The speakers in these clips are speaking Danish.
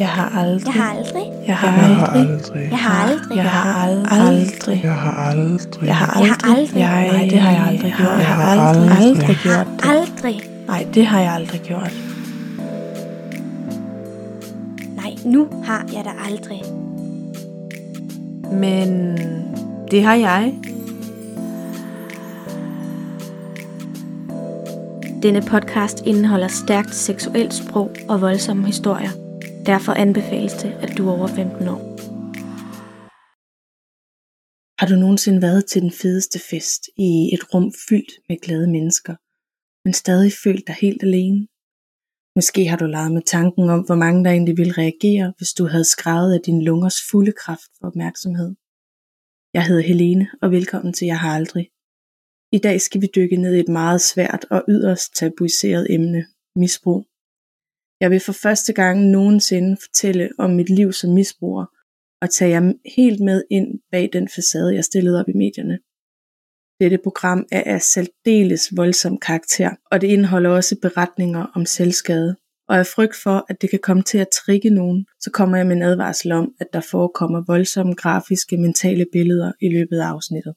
Jeg har aldrig. Jeg har aldrig. Jeg har Jeg har aldrig. aldrig. Jeg har aldrig. Jeg har aldrig. Jeg har aldrig. Jeg har Jeg har aldrig. aldrig. Jeg, nej, det har jeg aldrig gjort. Jeg har Jeg har aldrig, aldrig. aldrig gjort det. Aldrig. Nej, det har jeg aldrig gjort. Nej, nu har jeg da aldrig. Men det har jeg. Denne podcast indeholder stærkt seksuelt sprog og voldsomme historier. Derfor anbefales det, at du er over 15 år. Har du nogensinde været til den fedeste fest i et rum fyldt med glade mennesker, men stadig følt dig helt alene? Måske har du leget med tanken om, hvor mange der egentlig ville reagere, hvis du havde skrevet af din lungers fulde kraft for opmærksomhed. Jeg hedder Helene, og velkommen til Jeg har aldrig. I dag skal vi dykke ned i et meget svært og yderst tabuiseret emne, misbrug. Jeg vil for første gang nogensinde fortælle om mit liv som misbruger, og tage jer helt med ind bag den facade, jeg stillede op i medierne. Dette program er af særdeles voldsom karakter, og det indeholder også beretninger om selvskade. Og af frygt for, at det kan komme til at trigge nogen, så kommer jeg med en advarsel om, at der forekommer voldsomme grafiske mentale billeder i løbet af afsnittet.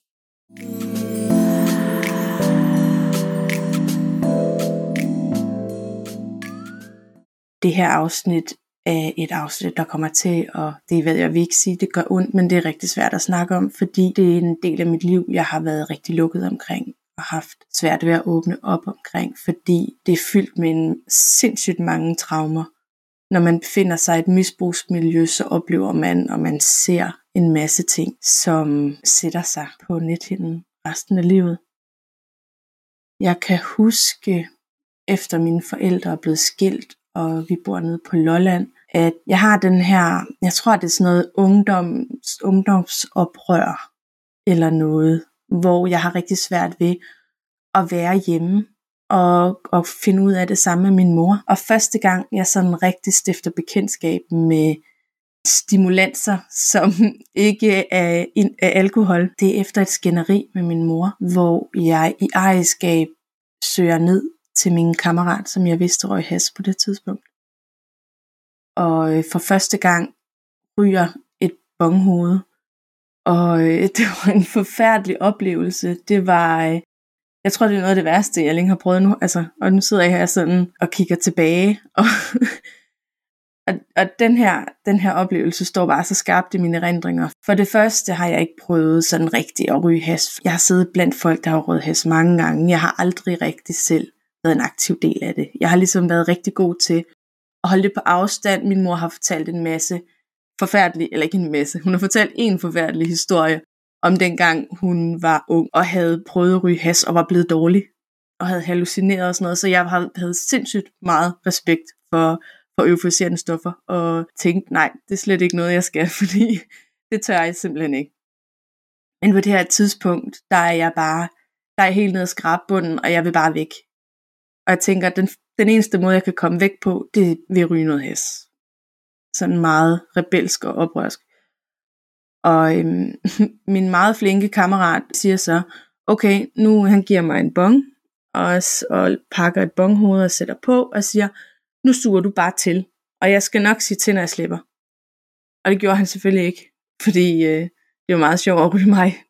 Det her afsnit er et afsnit, der kommer til, og det ved jeg, vi ikke sige, det gør ondt, men det er rigtig svært at snakke om, fordi det er en del af mit liv, jeg har været rigtig lukket omkring og haft svært ved at åbne op omkring, fordi det er fyldt med en sindssygt mange traumer. Når man befinder sig i et misbrugsmiljø, så oplever man, og man ser en masse ting, som sætter sig på nethinden resten af livet. Jeg kan huske, efter mine forældre er blevet skilt, og vi bor nede på Lolland, at jeg har den her, jeg tror det er sådan noget ungdoms, ungdomsoprør, eller noget, hvor jeg har rigtig svært ved at være hjemme, og, og finde ud af det samme med min mor. Og første gang jeg sådan rigtig stifter bekendtskab med stimulanser, som ikke er, er alkohol, det er efter et skænderi med min mor, hvor jeg i ejerskab søger ned til min kammerat, som jeg vidste røg has på det tidspunkt. Og øh, for første gang ryger et bonghoved. Og øh, det var en forfærdelig oplevelse. Det var, øh, jeg tror det er noget af det værste, jeg længe har prøvet nu. Altså, og nu sidder jeg her sådan og kigger tilbage. Og, og, og den, her, den her oplevelse står bare så skarpt i mine erindringer. For det første har jeg ikke prøvet sådan rigtigt at ryge has. Jeg har siddet blandt folk, der har røget has mange gange. Jeg har aldrig rigtig selv været en aktiv del af det. Jeg har ligesom været rigtig god til at holde det på afstand. Min mor har fortalt en masse forfærdelige, eller ikke en masse, hun har fortalt en forfærdelig historie om dengang hun var ung og havde prøvet at ryge has og var blevet dårlig og havde hallucineret og sådan noget. Så jeg havde sindssygt meget respekt for, for euforiserende stoffer og tænkte, nej, det er slet ikke noget, jeg skal, fordi det tør jeg simpelthen ikke. Men på det her tidspunkt, der er jeg bare, der er helt nede og skrabbunden, og jeg vil bare væk. Og jeg tænker, at den, den eneste måde, jeg kan komme væk på, det er ved at ryge noget has. Sådan meget rebelsk og oprørsk. Og øhm, min meget flinke kammerat siger så, okay, nu han giver mig en bong, og, og pakker et bonghoved og sætter på, og siger, nu suger du bare til, og jeg skal nok sige til, når jeg slipper. Og det gjorde han selvfølgelig ikke, fordi øh, det var meget sjovt at ryge mig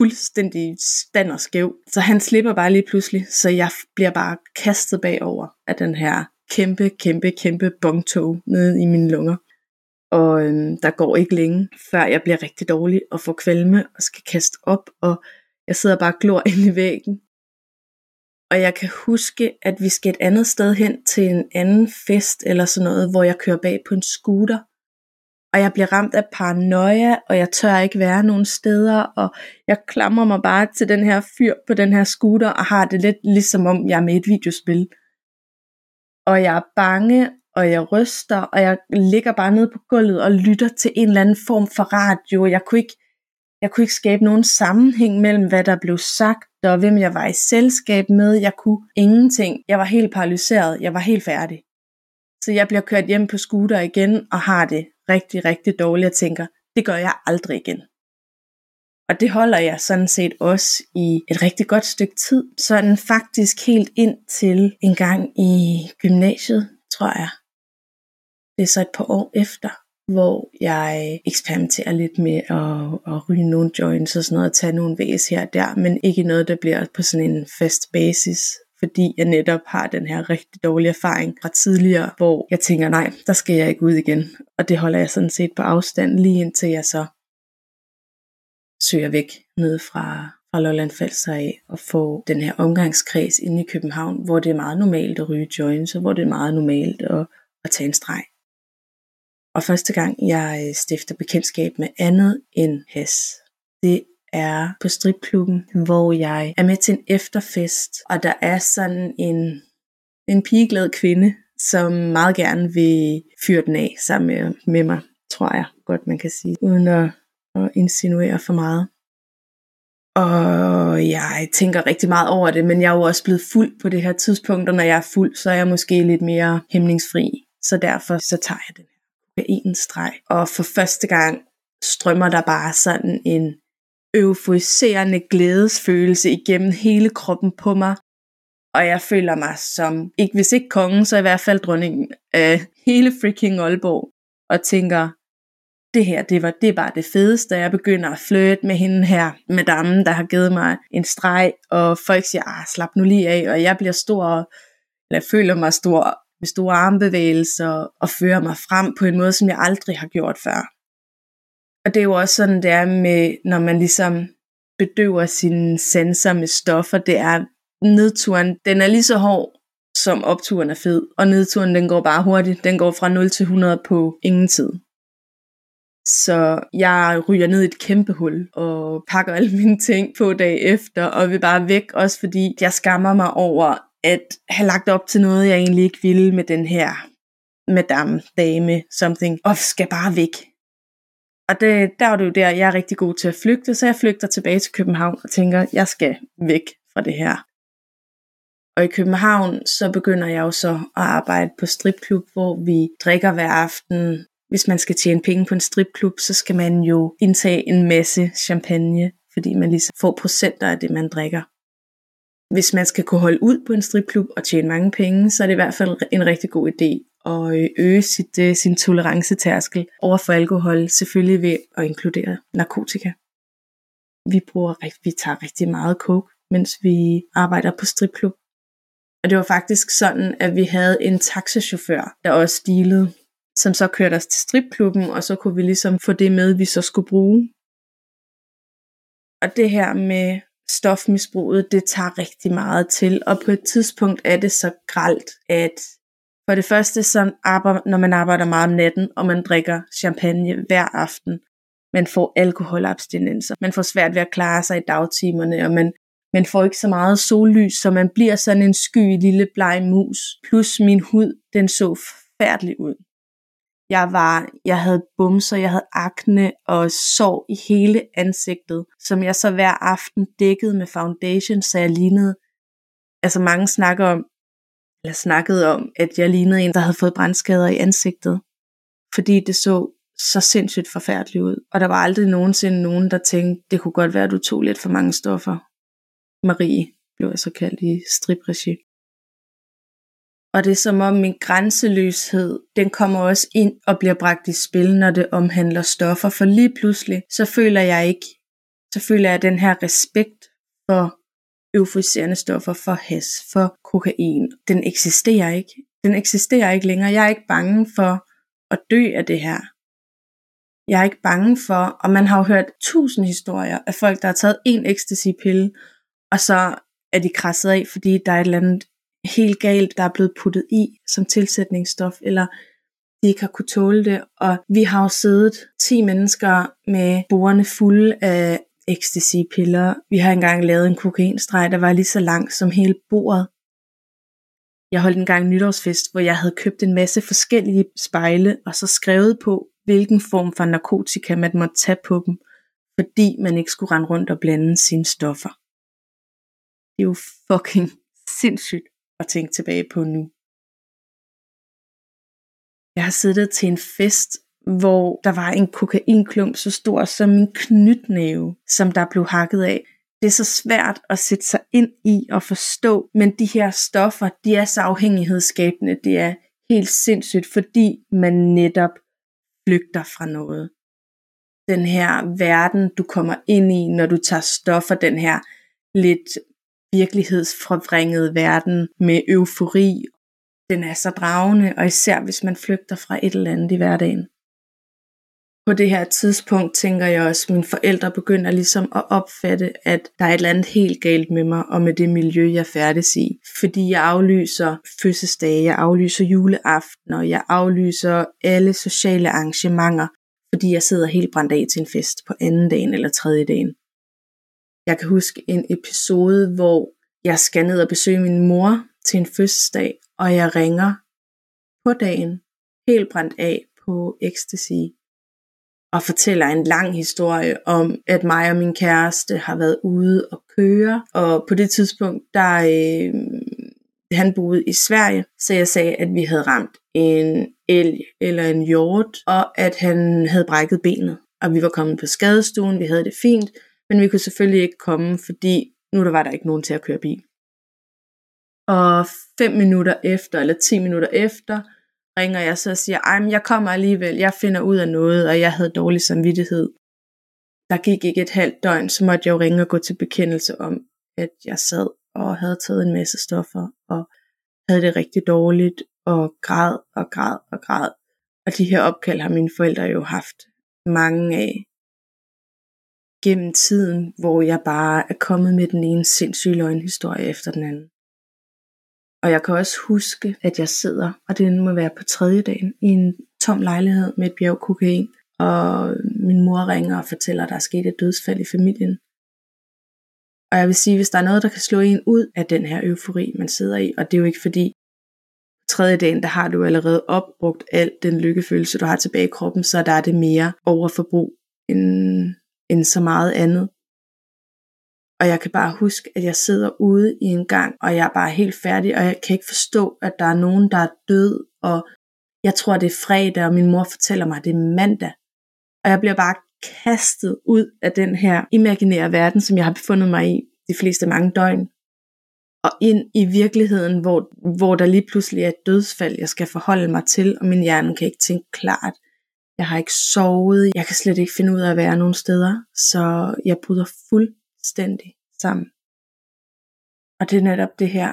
fuldstændig stand og skæv. Så han slipper bare lige pludselig, så jeg bliver bare kastet bagover af den her kæmpe, kæmpe, kæmpe bongtog nede i mine lunger. Og øhm, der går ikke længe, før jeg bliver rigtig dårlig og får kvalme og skal kaste op, og jeg sidder bare og glor ind i væggen. Og jeg kan huske, at vi skal et andet sted hen til en anden fest eller sådan noget, hvor jeg kører bag på en scooter. Og jeg bliver ramt af paranoia, og jeg tør ikke være nogen steder, og jeg klamrer mig bare til den her fyr på den her scooter, og har det lidt ligesom om jeg er med i et videospil. Og jeg er bange, og jeg ryster, og jeg ligger bare nede på gulvet og lytter til en eller anden form for radio. Jeg kunne ikke, jeg kunne ikke skabe nogen sammenhæng mellem, hvad der blev sagt, og hvem jeg var i selskab med. Jeg kunne ingenting. Jeg var helt paralyseret. Jeg var helt færdig. Så jeg bliver kørt hjem på scooter igen, og har det rigtig, rigtig dårligt, og tænker, det gør jeg aldrig igen. Og det holder jeg sådan set også i et rigtig godt stykke tid. Sådan faktisk helt ind til en gang i gymnasiet, tror jeg. Det er så et par år efter, hvor jeg eksperimenterer lidt med at, at ryge nogle joints og sådan noget, og tage nogle væs her og der, men ikke noget, der bliver på sådan en fast basis, fordi jeg netop har den her rigtig dårlige erfaring fra tidligere, hvor jeg tænker, nej, der skal jeg ikke ud igen. Og det holder jeg sådan set på afstand, lige indtil jeg så søger væk ned fra, fra Lolland Falster af og få den her omgangskreds inde i København, hvor det er meget normalt at ryge joints, og hvor det er meget normalt at, at tage en streg. Og første gang jeg øh, stifter bekendtskab med andet end has, det er på stripklubben, hvor jeg er med til en efterfest, og der er sådan en, en pigeglad kvinde, som meget gerne vil fyre den af sammen med, med mig, tror jeg godt man kan sige, uden at, at insinuere for meget. Og jeg tænker rigtig meget over det, men jeg er jo også blevet fuld på det her tidspunkt, og når jeg er fuld, så er jeg måske lidt mere hæmningsfri. Så derfor så tager jeg den her en streg. Og for første gang strømmer der bare sådan en euforiserende glædesfølelse igennem hele kroppen på mig. Og jeg føler mig som, ikke hvis ikke kongen, så i hvert fald dronningen af hele freaking Aalborg. Og tænker, det her, det var det er bare det fedeste. Jeg begynder at flytte med hende her, madammen, der har givet mig en streg, og folk siger, ah, slap nu lige af, og jeg bliver stor, eller jeg føler mig stor, med store armbevægelser, og fører mig frem på en måde, som jeg aldrig har gjort før. Og det er jo også sådan, det er med, når man ligesom bedøver sine sensorer med stoffer, det er nedturen, den er lige så hård, som opturen er fed, og nedturen den går bare hurtigt, den går fra 0 til 100 på ingen tid. Så jeg ryger ned i et kæmpe hul og pakker alle mine ting på dag efter og vil bare væk, også fordi jeg skammer mig over at have lagt op til noget, jeg egentlig ikke ville med den her madame, dame, something, og skal bare væk. Og det, der er det jo der, jeg er rigtig god til at flygte, så jeg flygter tilbage til København og tænker, jeg skal væk fra det her. Og i København, så begynder jeg jo så at arbejde på stripklub, hvor vi drikker hver aften hvis man skal tjene penge på en stripklub, så skal man jo indtage en masse champagne, fordi man ligesom får procenter af det, man drikker. Hvis man skal kunne holde ud på en stripklub og tjene mange penge, så er det i hvert fald en rigtig god idé at øh, øge sit, øh, sin tolerancetærskel over for alkohol, selvfølgelig ved at inkludere narkotika. Vi, bruger, vi tager rigtig meget coke, mens vi arbejder på stripklub. Og det var faktisk sådan, at vi havde en taxachauffør, der også stilede som så kørte os til stripklubben, og så kunne vi ligesom få det med, vi så skulle bruge. Og det her med stofmisbruget, det tager rigtig meget til, og på et tidspunkt er det så gralt, at for det første, så arbejder, når man arbejder meget om natten, og man drikker champagne hver aften, man får alkoholabstinenser, man får svært ved at klare sig i dagtimerne, og man, man får ikke så meget sollys, så man bliver sådan en sky lille bleg mus, plus min hud, den så færdelig ud. Jeg var, jeg havde bumser, jeg havde akne og sår i hele ansigtet, som jeg så hver aften dækkede med foundation, så jeg lignede, altså mange snakker om, eller snakkede om, at jeg lignede en, der havde fået brandskader i ansigtet, fordi det så så sindssygt forfærdeligt ud. Og der var aldrig nogensinde nogen, der tænkte, det kunne godt være, at du tog lidt for mange stoffer. Marie blev jeg så kaldt i stripregi. Og det er som om min grænseløshed, den kommer også ind og bliver bragt i spil, når det omhandler stoffer. For lige pludselig, så føler jeg ikke, så føler jeg den her respekt for euforiserende stoffer, for has, for kokain. Den eksisterer ikke. Den eksisterer ikke længere. Jeg er ikke bange for at dø af det her. Jeg er ikke bange for, og man har jo hørt tusind historier af folk, der har taget en ecstasy-pille, og så er de krasset af, fordi der er et eller andet helt galt, der er blevet puttet i som tilsætningsstof, eller de ikke har kunne tåle det. Og vi har jo siddet 10 mennesker med borerne fulde af ecstasy-piller. Vi har engang lavet en kokainstreg, der var lige så lang som hele bordet. Jeg holdt engang nytårsfest, hvor jeg havde købt en masse forskellige spejle, og så skrevet på, hvilken form for narkotika man måtte tage på dem, fordi man ikke skulle rende rundt og blande sine stoffer. Det er jo fucking sindssygt at tænke tilbage på nu. Jeg har siddet til en fest, hvor der var en kokainklump så stor som en knytnæve, som der blev hakket af. Det er så svært at sætte sig ind i og forstå, men de her stoffer, de er så afhængighedsskabende. Det er helt sindssygt, fordi man netop flygter fra noget. Den her verden, du kommer ind i, når du tager stoffer, den her lidt virkelighedsforvrængede verden med eufori. Den er så dragende, og især hvis man flygter fra et eller andet i hverdagen på det her tidspunkt tænker jeg også, at mine forældre begynder ligesom at opfatte, at der er et eller andet helt galt med mig og med det miljø, jeg færdes i. Fordi jeg aflyser fødselsdage, jeg aflyser juleaftener, jeg aflyser alle sociale arrangementer, fordi jeg sidder helt brændt af til en fest på anden dagen eller tredje dagen. Jeg kan huske en episode, hvor jeg skal ned og besøge min mor til en fødselsdag, og jeg ringer på dagen, helt brændt af på ecstasy og fortæller en lang historie om, at mig og min kæreste har været ude og køre, og på det tidspunkt, der øh, han boede i Sverige, så jeg sagde, at vi havde ramt en elg eller en hjort, og at han havde brækket benet. Og vi var kommet på skadestuen, vi havde det fint, men vi kunne selvfølgelig ikke komme, fordi nu der var der ikke nogen til at køre bil. Og fem minutter efter, eller ti minutter efter, ringer jeg så og siger, ej, jeg kommer alligevel, jeg finder ud af noget, og jeg havde dårlig samvittighed. Der gik ikke et halvt døgn, så måtte jeg jo ringe og gå til bekendelse om, at jeg sad og havde taget en masse stoffer, og havde det rigtig dårligt, og græd og græd og græd. Og de her opkald har mine forældre jo haft mange af gennem tiden, hvor jeg bare er kommet med den ene sindssyge løgnhistorie efter den anden. Og jeg kan også huske, at jeg sidder, og det må være på tredje dagen, i en tom lejlighed med et bjerg kokain. Og min mor ringer og fortæller, at der er sket et dødsfald i familien. Og jeg vil sige, hvis der er noget, der kan slå en ud af den her eufori, man sidder i, og det er jo ikke fordi, på tredje dagen, der har du allerede opbrugt al den lykkefølelse, du har tilbage i kroppen, så der er det mere overforbrug end, end så meget andet. Og jeg kan bare huske, at jeg sidder ude i en gang, og jeg er bare helt færdig, og jeg kan ikke forstå, at der er nogen, der er død, og jeg tror, det er fredag, og min mor fortæller mig, at det er mandag. Og jeg bliver bare kastet ud af den her imaginære verden, som jeg har befundet mig i de fleste mange døgn. Og ind i virkeligheden, hvor, hvor der lige pludselig er et dødsfald, jeg skal forholde mig til, og min hjerne kan ikke tænke klart. Jeg har ikke sovet, jeg kan slet ikke finde ud af at være nogen steder, så jeg bryder fuld fuldstændig sammen. Og det er netop det her.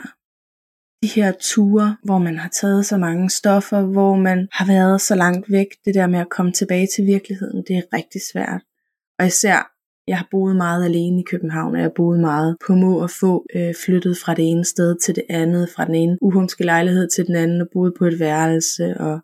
De her ture, hvor man har taget så mange stoffer, hvor man har været så langt væk, det der med at komme tilbage til virkeligheden, det er rigtig svært. Og især, jeg har boet meget alene i København, og jeg har boet meget på må og få, øh, flyttet fra det ene sted til det andet, fra den ene uhumske lejlighed til den anden, og boet på et værelse, og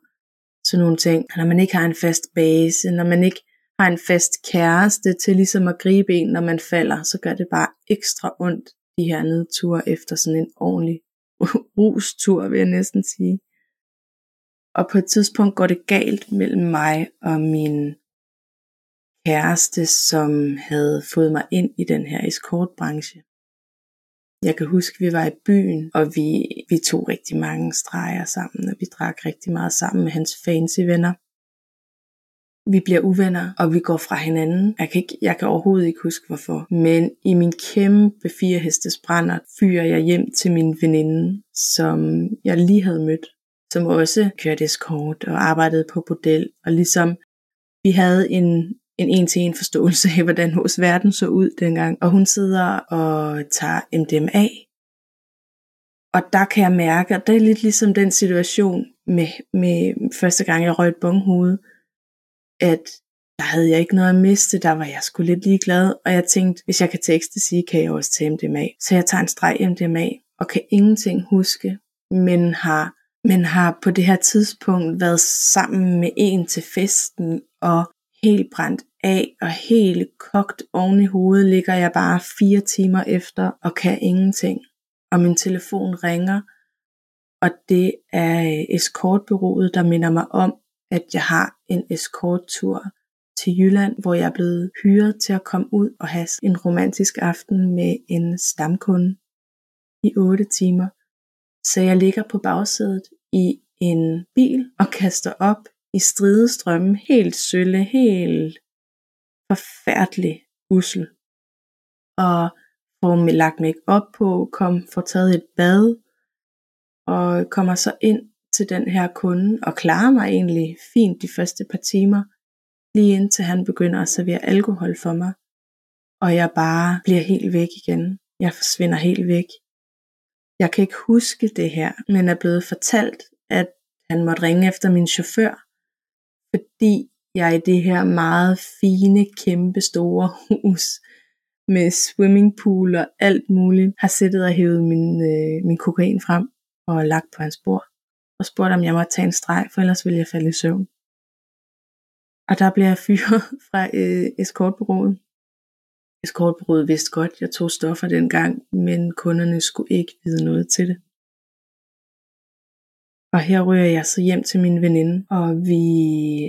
sådan nogle ting. Når man ikke har en fast base, når man ikke har en fast kæreste til ligesom at gribe en, når man falder, så gør det bare ekstra ondt, de her nedture efter sådan en ordentlig rustur, vil jeg næsten sige. Og på et tidspunkt går det galt mellem mig og min kæreste, som havde fået mig ind i den her escortbranche. Jeg kan huske, vi var i byen, og vi, vi tog rigtig mange streger sammen, og vi drak rigtig meget sammen med hans fancy venner vi bliver uvenner, og vi går fra hinanden. Jeg kan, ikke, jeg kan overhovedet ikke huske hvorfor. Men i min kæmpe firehestes brænder fyrer jeg hjem til min veninde, som jeg lige havde mødt, som også kørte escort og arbejdede på bordel. Og ligesom vi havde en, en en-til-en forståelse af, hvordan vores verden så ud dengang. Og hun sidder og tager MDMA. Og der kan jeg mærke, at det er lidt ligesom den situation med, med første gang, jeg røg et bonghoved at der havde jeg ikke noget at miste, der var jeg sgu lidt ligeglad, og jeg tænkte, hvis jeg kan tekste sige, kan jeg også tage MDMA. Så jeg tager en streg MDMA, og kan ingenting huske, men har, men har på det her tidspunkt været sammen med en til festen, og helt brændt af, og helt kogt oven i hovedet, ligger jeg bare fire timer efter, og kan ingenting. Og min telefon ringer, og det er øh, eskortbyrået, der minder mig om, at jeg har en eskorttur til Jylland, hvor jeg er blevet hyret til at komme ud og have en romantisk aften med en stamkunde i 8 timer. Så jeg ligger på bagsædet i en bil og kaster op i stridestrømmen, helt sølle, helt forfærdelig ussel. Og får lagt mig op på, kom, får taget et bad, og kommer så ind til den her kunde, og klarer mig egentlig fint de første par timer, lige indtil han begynder at servere alkohol for mig, og jeg bare bliver helt væk igen. Jeg forsvinder helt væk. Jeg kan ikke huske det her, men er blevet fortalt, at han måtte ringe efter min chauffør, fordi jeg i det her meget fine, kæmpe store hus med swimmingpool og alt muligt, har siddet og hævet min, øh, min kokain frem og lagt på hans bord og spurgte, om jeg måtte tage en streg, for ellers ville jeg falde i søvn. Og der blev jeg fyret fra øh, eskortbureauet. Eskortbureauet vidste godt, jeg tog stoffer dengang, men kunderne skulle ikke vide noget til det. Og her ryger jeg så hjem til min veninde, og vi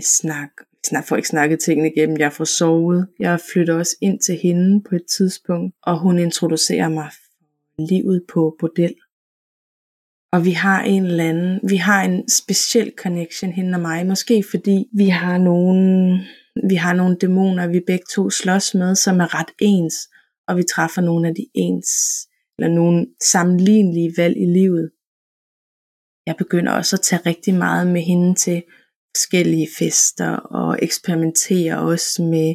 snakker, snak, får ikke snakket tingene igennem, jeg får sovet. Jeg flytter også ind til hende på et tidspunkt, og hun introducerer mig for livet på bordel. Og vi har en eller anden, vi har en speciel connection, hende og mig, måske fordi vi har nogle, vi har nogle dæmoner, vi begge to slås med, som er ret ens, og vi træffer nogle af de ens, eller nogle sammenlignelige valg i livet. Jeg begynder også at tage rigtig meget med hende til forskellige fester og eksperimentere også med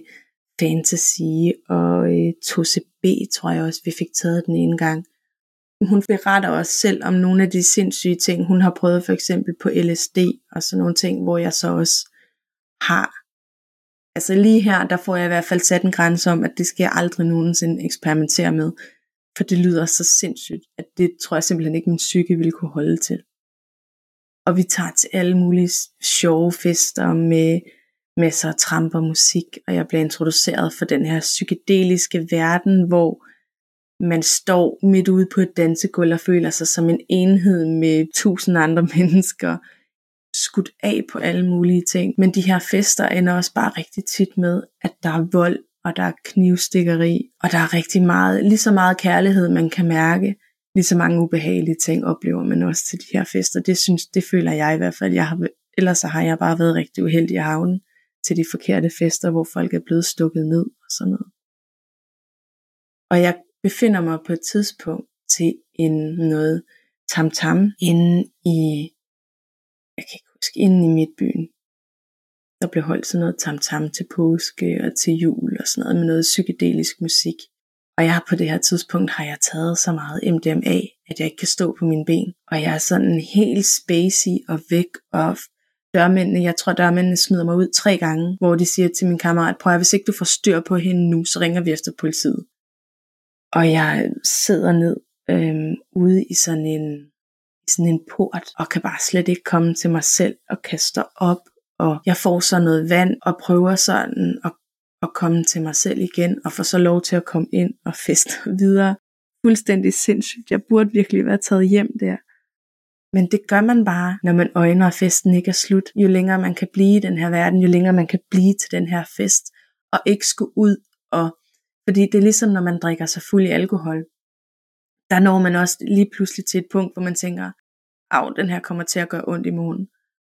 fantasy og øh, 2CB, tror jeg også, vi fik taget den ene gang. Hun beretter også selv om nogle af de sindssyge ting, hun har prøvet for eksempel på LSD og sådan nogle ting, hvor jeg så også har. Altså lige her, der får jeg i hvert fald sat en grænse om, at det skal jeg aldrig nogensinde eksperimentere med, for det lyder så sindssygt, at det tror jeg simpelthen ikke min psyke ville kunne holde til og vi tager til alle mulige sjove fester med masser af tramp og musik, og jeg bliver introduceret for den her psykedeliske verden, hvor man står midt ude på et dansegulv og føler sig som en enhed med tusind andre mennesker, skudt af på alle mulige ting. Men de her fester ender også bare rigtig tit med, at der er vold, og der er knivstikkeri, og der er rigtig meget, lige så meget kærlighed, man kan mærke, lige så mange ubehagelige ting oplever man også til de her fester. Det synes, det føler jeg i hvert fald. Jeg har, ellers så har jeg bare været rigtig uheldig i havne til de forkerte fester, hvor folk er blevet stukket ned og sådan noget. Og jeg befinder mig på et tidspunkt til en noget tamtam -tam inde i, jeg kan ikke huske, inde i midtbyen. Der blev holdt sådan noget tamtam -tam til påske og til jul og sådan noget med noget psykedelisk musik. Og jeg på det her tidspunkt har jeg taget så meget MDMA, at jeg ikke kan stå på mine ben. Og jeg er sådan helt spacey og væk, og dørmændene, jeg tror dørmændene smider mig ud tre gange, hvor de siger til min kammerat, prøv at hvis ikke du får styr på hende nu, så ringer vi efter politiet. Og jeg sidder ned øh, ude i sådan en i sådan en port, og kan bare slet ikke komme til mig selv, og kaster op, og jeg får så noget vand, og prøver sådan at at komme til mig selv igen, og får så lov til at komme ind og feste videre. Fuldstændig sindssygt. Jeg burde virkelig være taget hjem der. Men det gør man bare, når man øjner, at festen ikke er slut. Jo længere man kan blive i den her verden, jo længere man kan blive til den her fest, og ikke skulle ud og... Fordi det er ligesom, når man drikker sig fuld i alkohol. Der når man også lige pludselig til et punkt, hvor man tænker, af, den her kommer til at gøre ondt i munden.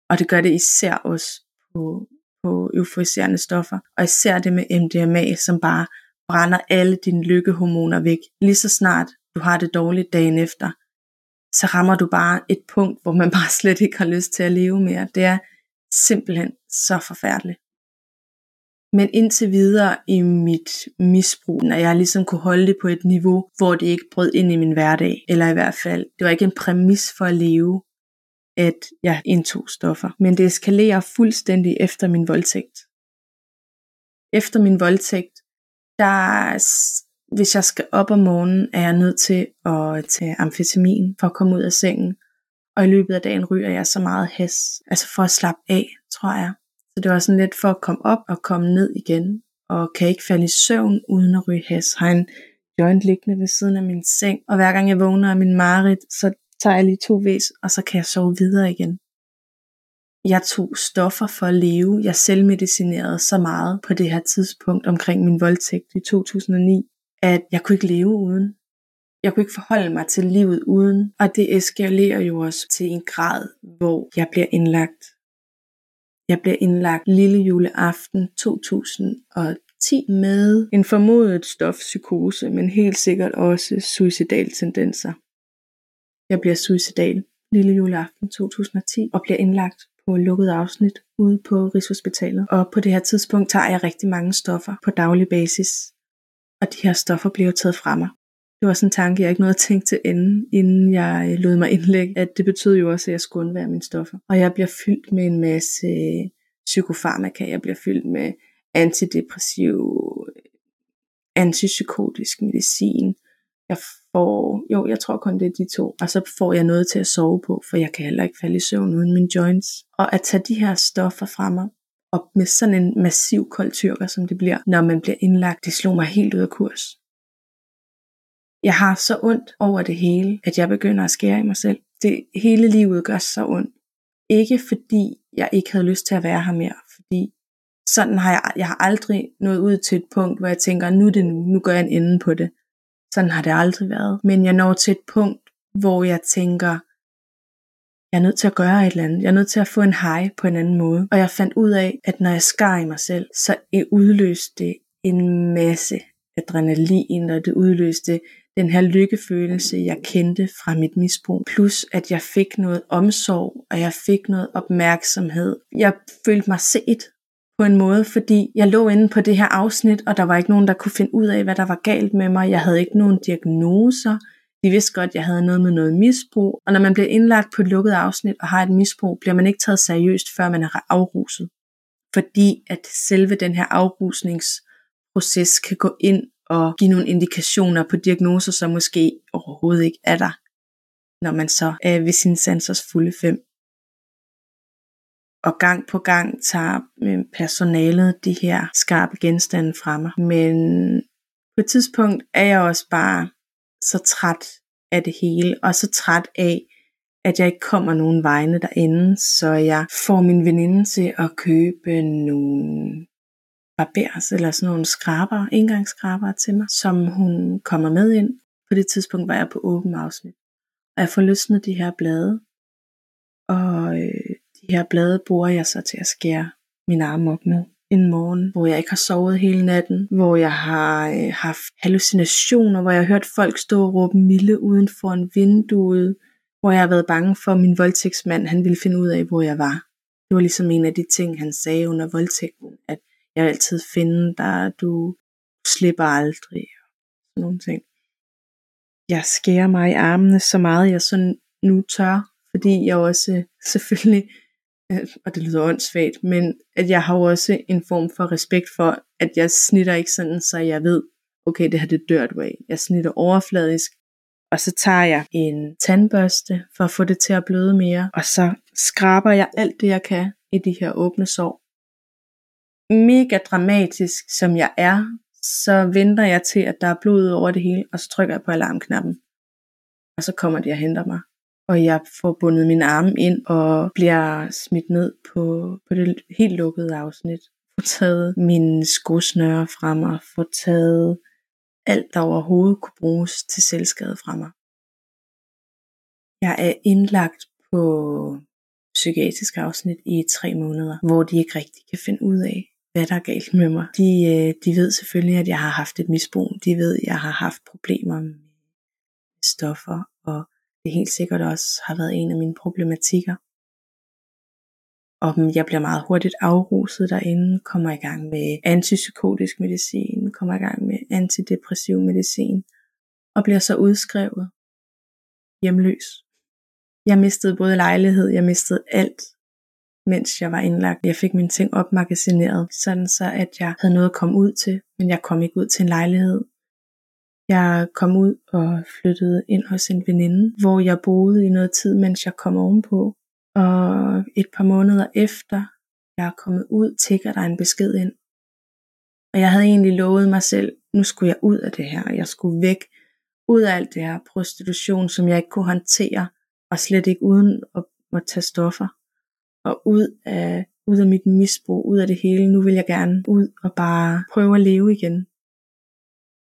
Og det gør det især også på, på euforiserende stoffer, og især det med MDMA, som bare brænder alle dine lykkehormoner væk. Lige så snart du har det dårligt dagen efter, så rammer du bare et punkt, hvor man bare slet ikke har lyst til at leve mere. Det er simpelthen så forfærdeligt. Men indtil videre i mit misbrug, når jeg ligesom kunne holde det på et niveau, hvor det ikke brød ind i min hverdag, eller i hvert fald, det var ikke en præmis for at leve, at jeg indtog stoffer. Men det eskalerer fuldstændig efter min voldtægt. Efter min voldtægt, der, hvis jeg skal op om morgenen, er jeg nødt til at tage amfetamin for at komme ud af sengen. Og i løbet af dagen ryger jeg så meget has, altså for at slappe af, tror jeg. Så det var sådan lidt for at komme op og komme ned igen, og kan ikke falde i søvn uden at ryge has. Har en joint liggende ved siden af min seng, og hver gang jeg vågner af min marit, så tager jeg lige to vis, og så kan jeg sove videre igen. Jeg tog stoffer for at leve. Jeg selvmedicinerede så meget på det her tidspunkt omkring min voldtægt i 2009, at jeg kunne ikke leve uden. Jeg kunne ikke forholde mig til livet uden, og det eskalerer jo også til en grad, hvor jeg bliver indlagt. Jeg bliver indlagt lille juleaften 2010 med en formodet stofpsykose, men helt sikkert også suicidale tendenser. Jeg bliver suicidal lille juleaften 2010 og bliver indlagt på lukket afsnit ude på Rigshospitalet. Og på det her tidspunkt tager jeg rigtig mange stoffer på daglig basis. Og de her stoffer bliver taget fra mig. Det var sådan en tanke, jeg ikke nåede at tænke til enden, inden jeg øh, lod mig indlægge, at det betød jo også, at jeg skulle undvære mine stoffer. Og jeg bliver fyldt med en masse øh, psykofarmaka, jeg bliver fyldt med antidepressiv, øh, antipsykotisk medicin. Jeg får, jo, jeg tror kun det er de to. Og så får jeg noget til at sove på, for jeg kan heller ikke falde i søvn uden mine joints. Og at tage de her stoffer fra mig, og med sådan en massiv koldtyrker, som det bliver, når man bliver indlagt, det slog mig helt ud af kurs. Jeg har så ondt over det hele, at jeg begynder at skære i mig selv. Det hele livet gør så ondt. Ikke fordi jeg ikke havde lyst til at være her mere, fordi sådan har jeg, jeg har aldrig nået ud til et punkt, hvor jeg tænker, nu det nu, nu gør jeg en ende på det. Sådan har det aldrig været. Men jeg når til et punkt, hvor jeg tænker, jeg er nødt til at gøre et eller andet. Jeg er nødt til at få en high på en anden måde. Og jeg fandt ud af, at når jeg skar i mig selv, så udløste det en masse adrenalin, og det udløste den her lykkefølelse, jeg kendte fra mit misbrug. Plus at jeg fik noget omsorg, og jeg fik noget opmærksomhed. Jeg følte mig set på en måde, fordi jeg lå inde på det her afsnit, og der var ikke nogen, der kunne finde ud af, hvad der var galt med mig. Jeg havde ikke nogen diagnoser. De vidste godt, at jeg havde noget med noget misbrug. Og når man bliver indlagt på et lukket afsnit og har et misbrug, bliver man ikke taget seriøst, før man er afruset. Fordi at selve den her afrusningsproces kan gå ind og give nogle indikationer på diagnoser, som måske overhovedet ikke er der, når man så er ved sin sensors fulde fem. Og gang på gang tager øh, personalet de her skarpe genstande fra mig. Men på et tidspunkt er jeg også bare så træt af det hele, og så træt af, at jeg ikke kommer nogen vegne derinde, så jeg får min veninde til at købe nogle barbers eller sådan nogle skraber, indgangsskraber til mig, som hun kommer med ind. På det tidspunkt var jeg på åben afsnit. Og jeg får løsnet de her blade, og øh, de her blade bruger jeg så til at skære min arm op med en morgen, hvor jeg ikke har sovet hele natten, hvor jeg har øh, haft hallucinationer, hvor jeg har hørt folk stå og råbe milde uden for en vindue, hvor jeg har været bange for, at min voldtægtsmand han ville finde ud af, hvor jeg var. Det var ligesom en af de ting, han sagde under voldtægten, at jeg vil altid finde dig, du slipper aldrig, og sådan nogle ting. Jeg skærer mig i armene så meget, jeg sådan nu tør, fordi jeg også selvfølgelig, og det lyder åndssvagt, men at jeg har også en form for respekt for, at jeg snitter ikke sådan, så jeg ved, okay, det her det dør du af. Jeg snitter overfladisk, og så tager jeg en tandbørste for at få det til at bløde mere, og så skraber jeg alt det, jeg kan i de her åbne sår mega dramatisk, som jeg er, så venter jeg til, at der er blod over det hele, og så trykker jeg på alarmknappen. Og så kommer de og henter mig. Og jeg får bundet min arme ind og bliver smidt ned på, på det helt lukkede afsnit. Får taget mine skosnøre fra mig. Får taget alt, der overhovedet kunne bruges til selvskade fra mig. Jeg er indlagt på psykiatrisk afsnit i tre måneder, hvor de ikke rigtig kan finde ud af, hvad der er galt med mig. De, øh, de ved selvfølgelig, at jeg har haft et misbrug. De ved, at jeg har haft problemer med stoffer, og det helt sikkert også har været en af mine problematikker. Og mm, jeg bliver meget hurtigt afruset derinde, kommer i gang med antipsykotisk medicin, kommer i gang med antidepressiv medicin, og bliver så udskrevet hjemløs. Jeg mistede både lejlighed, jeg mistede alt, mens jeg var indlagt. Jeg fik mine ting opmagasineret, sådan så at jeg havde noget at komme ud til, men jeg kom ikke ud til en lejlighed. Jeg kom ud og flyttede ind hos en veninde, hvor jeg boede i noget tid, mens jeg kom ovenpå. Og et par måneder efter jeg er kommet ud, tigger der en besked ind. Og jeg havde egentlig lovet mig selv, nu skulle jeg ud af det her. Jeg skulle væk ud af alt det her prostitution, som jeg ikke kunne håndtere, og slet ikke uden at, at tage stoffer og ud af, ud af mit misbrug, ud af det hele. Nu vil jeg gerne ud og bare prøve at leve igen.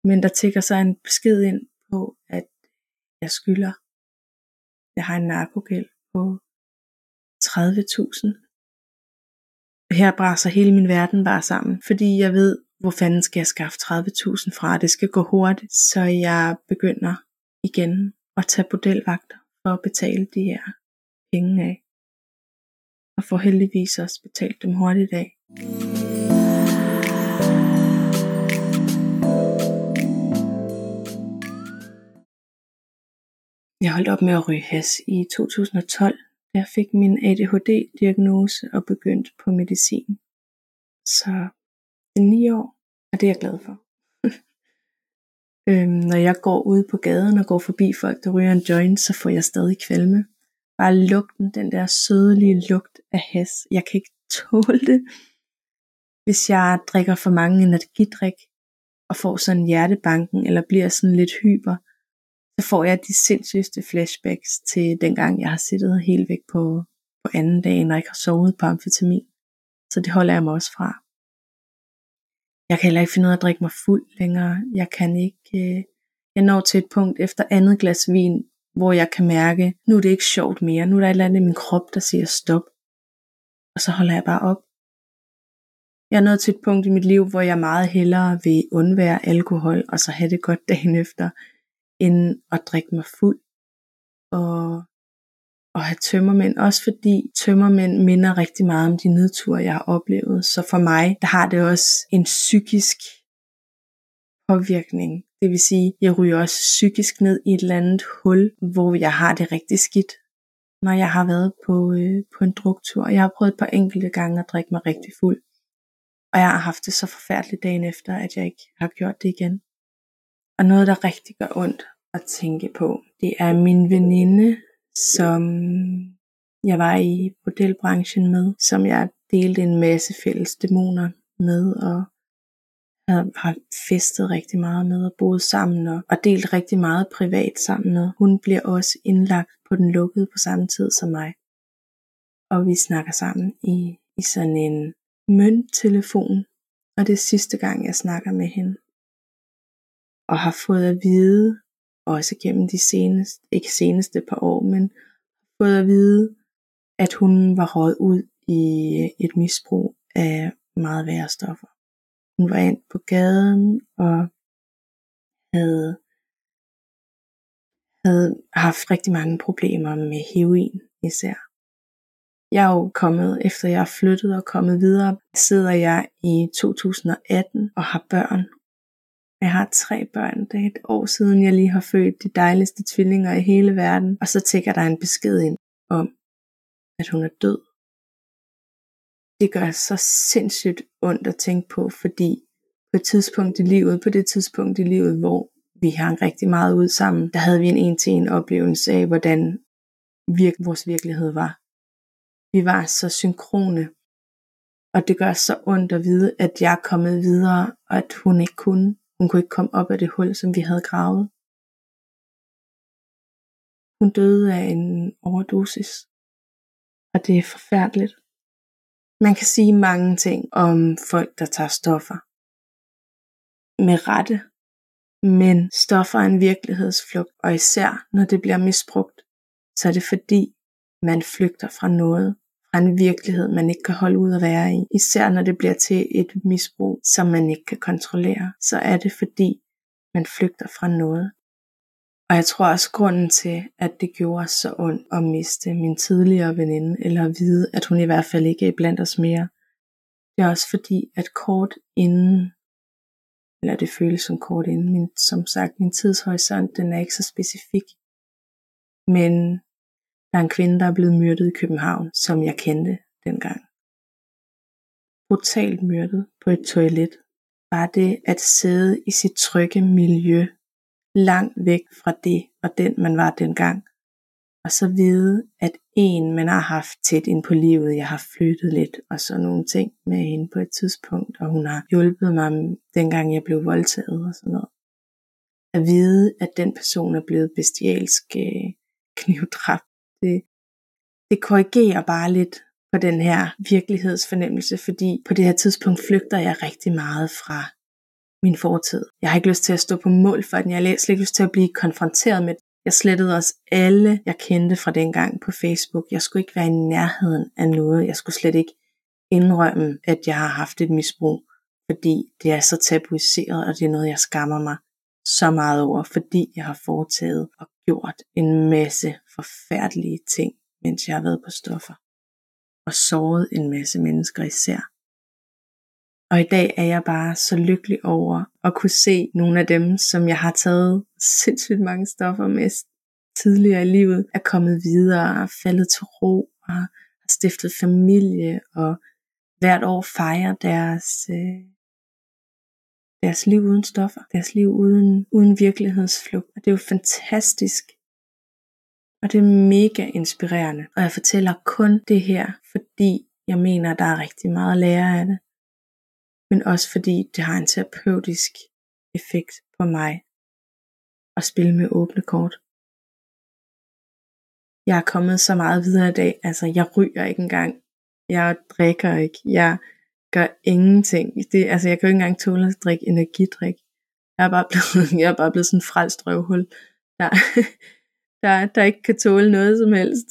Men der tigger så en besked ind på, at jeg skylder. Jeg har en narkogæld på 30.000. Her braser hele min verden bare sammen, fordi jeg ved, hvor fanden skal jeg skaffe 30.000 fra. Det skal gå hurtigt, så jeg begynder igen at tage bordelvagter for at betale de her penge af. Og får heldigvis også betalt dem hurtigt af. Jeg holdt op med at ryge has i 2012, da jeg fik min ADHD-diagnose og begyndte på medicin. Så det er ni år, og det er jeg glad for. øhm, når jeg går ud på gaden og går forbi folk, der ryger en joint, så får jeg stadig kvalme. Bare lugten, den der sødelige lugt af has. Jeg kan ikke tåle det. Hvis jeg drikker for mange energidrik, og får sådan hjertebanken, eller bliver sådan lidt hyper, så får jeg de sindssygeste flashbacks til dengang, jeg har siddet helt væk på, på anden dagen, og ikke har sovet på amfetamin. Så det holder jeg mig også fra. Jeg kan heller ikke finde ud af at drikke mig fuld længere. Jeg kan ikke... Øh, jeg når til et punkt efter andet glas vin, hvor jeg kan mærke, nu er det ikke sjovt mere. Nu er der et eller andet i min krop, der siger stop. Og så holder jeg bare op. Jeg er nået til et punkt i mit liv, hvor jeg meget hellere vil undvære alkohol, og så have det godt dagen efter, end at drikke mig fuld og, og have tømmermænd. Også fordi tømmermænd minder rigtig meget om de nedture, jeg har oplevet. Så for mig, der har det også en psykisk påvirkning. Det vil sige, jeg ryger også psykisk ned i et eller andet hul, hvor jeg har det rigtig skidt, når jeg har været på, øh, på en druktur. Jeg har prøvet et par enkelte gange at drikke mig rigtig fuld. Og jeg har haft det så forfærdeligt dagen efter, at jeg ikke har gjort det igen. Og noget, der rigtig gør ondt at tænke på, det er min veninde, som jeg var i modelbranchen med, som jeg delte en masse fælles dæmoner med, og havde, har festet rigtig meget med og boet sammen og, og delt rigtig meget privat sammen med. Hun bliver også indlagt på den lukkede på samme tid som mig. Og vi snakker sammen i, i sådan en mønttelefon. Og det er sidste gang, jeg snakker med hende og har fået at vide, også gennem de seneste, ikke seneste par år, men fået at vide, at hun var råd ud i et misbrug af meget værre stoffer. Hun var ind på gaden og havde, havde haft rigtig mange problemer med heroin især. Jeg er jo kommet, efter jeg er flyttet og kommet videre, sidder jeg i 2018 og har børn jeg har tre børn. Det er et år siden, jeg lige har født de dejligste tvillinger i hele verden. Og så tækker der en besked ind om, at hun er død. Det gør så sindssygt ondt at tænke på, fordi på et tidspunkt i livet, på det tidspunkt i livet, hvor vi hang rigtig meget ud sammen, der havde vi en en-til-en oplevelse af, hvordan virke, vores virkelighed var. Vi var så synkrone, og det gør så ondt at vide, at jeg er kommet videre, og at hun ikke kunne. Hun kunne ikke komme op af det hul, som vi havde gravet. Hun døde af en overdosis. Og det er forfærdeligt. Man kan sige mange ting om folk, der tager stoffer. Med rette. Men stoffer er en virkelighedsflugt, og især når det bliver misbrugt, så er det fordi, man flygter fra noget, fra en virkelighed, man ikke kan holde ud at være i. Især når det bliver til et misbrug, som man ikke kan kontrollere, så er det fordi, man flygter fra noget. Og jeg tror også grunden til, at det gjorde så ondt at miste min tidligere veninde, eller at vide, at hun i hvert fald ikke er blandt os mere, det er også fordi, at kort inden, eller det føles som kort inden, min, som sagt, min tidshorisont, den er ikke så specifik. Men der er en kvinde, der er blevet myrdet i København, som jeg kendte dengang. Brutalt myrdet på et toilet. Bare det at sidde i sit trygge miljø, langt væk fra det og den, man var dengang. Og så vide, at en, man har haft tæt ind på livet, jeg har flyttet lidt og så nogle ting med hende på et tidspunkt, og hun har hjulpet mig, dengang jeg blev voldtaget og sådan noget. At vide, at den person er blevet bestialsk øh, knivdræbt det, det korrigerer bare lidt på den her virkelighedsfornemmelse, fordi på det her tidspunkt flygter jeg rigtig meget fra min fortid. Jeg har ikke lyst til at stå på mål for den. Jeg har slet ikke lyst til at blive konfronteret med. Jeg slettede også alle, jeg kendte fra dengang på Facebook. Jeg skulle ikke være i nærheden af noget. Jeg skulle slet ikke indrømme, at jeg har haft et misbrug, fordi det er så tabuiseret, og det er noget, jeg skammer mig så meget over, fordi jeg har foretaget og gjort en masse forfærdelige ting mens jeg har været på stoffer. Og såret en masse mennesker især. Og i dag er jeg bare så lykkelig over at kunne se nogle af dem, som jeg har taget sindssygt mange stoffer med tidligere i livet, er kommet videre og faldet til ro og har stiftet familie og hvert år fejrer deres, øh, deres liv uden stoffer, deres liv uden, uden virkelighedsflugt. Og det er jo fantastisk. Og det er mega inspirerende. Og jeg fortæller kun det her, fordi jeg mener, der er rigtig meget at lære af det men også fordi det har en terapeutisk effekt på mig at spille med åbne kort. Jeg er kommet så meget videre i dag, altså jeg ryger ikke engang, jeg drikker ikke, jeg gør ingenting. Det, altså jeg kan jo ikke engang tåle at drikke energidrik. Jeg er bare blevet, jeg er bare blevet sådan en frelst røvhul, der, der, der ikke kan tåle noget som helst.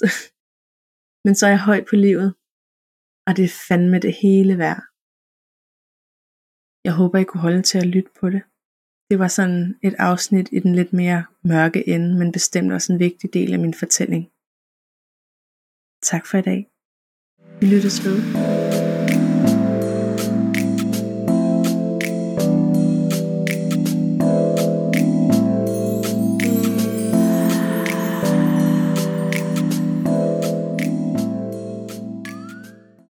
Men så er jeg højt på livet, og det er fandme det hele værd. Jeg håber, I kunne holde til at lytte på det. Det var sådan et afsnit i den lidt mere mørke ende, men bestemt også en vigtig del af min fortælling. Tak for i dag. Vi lyttes ved.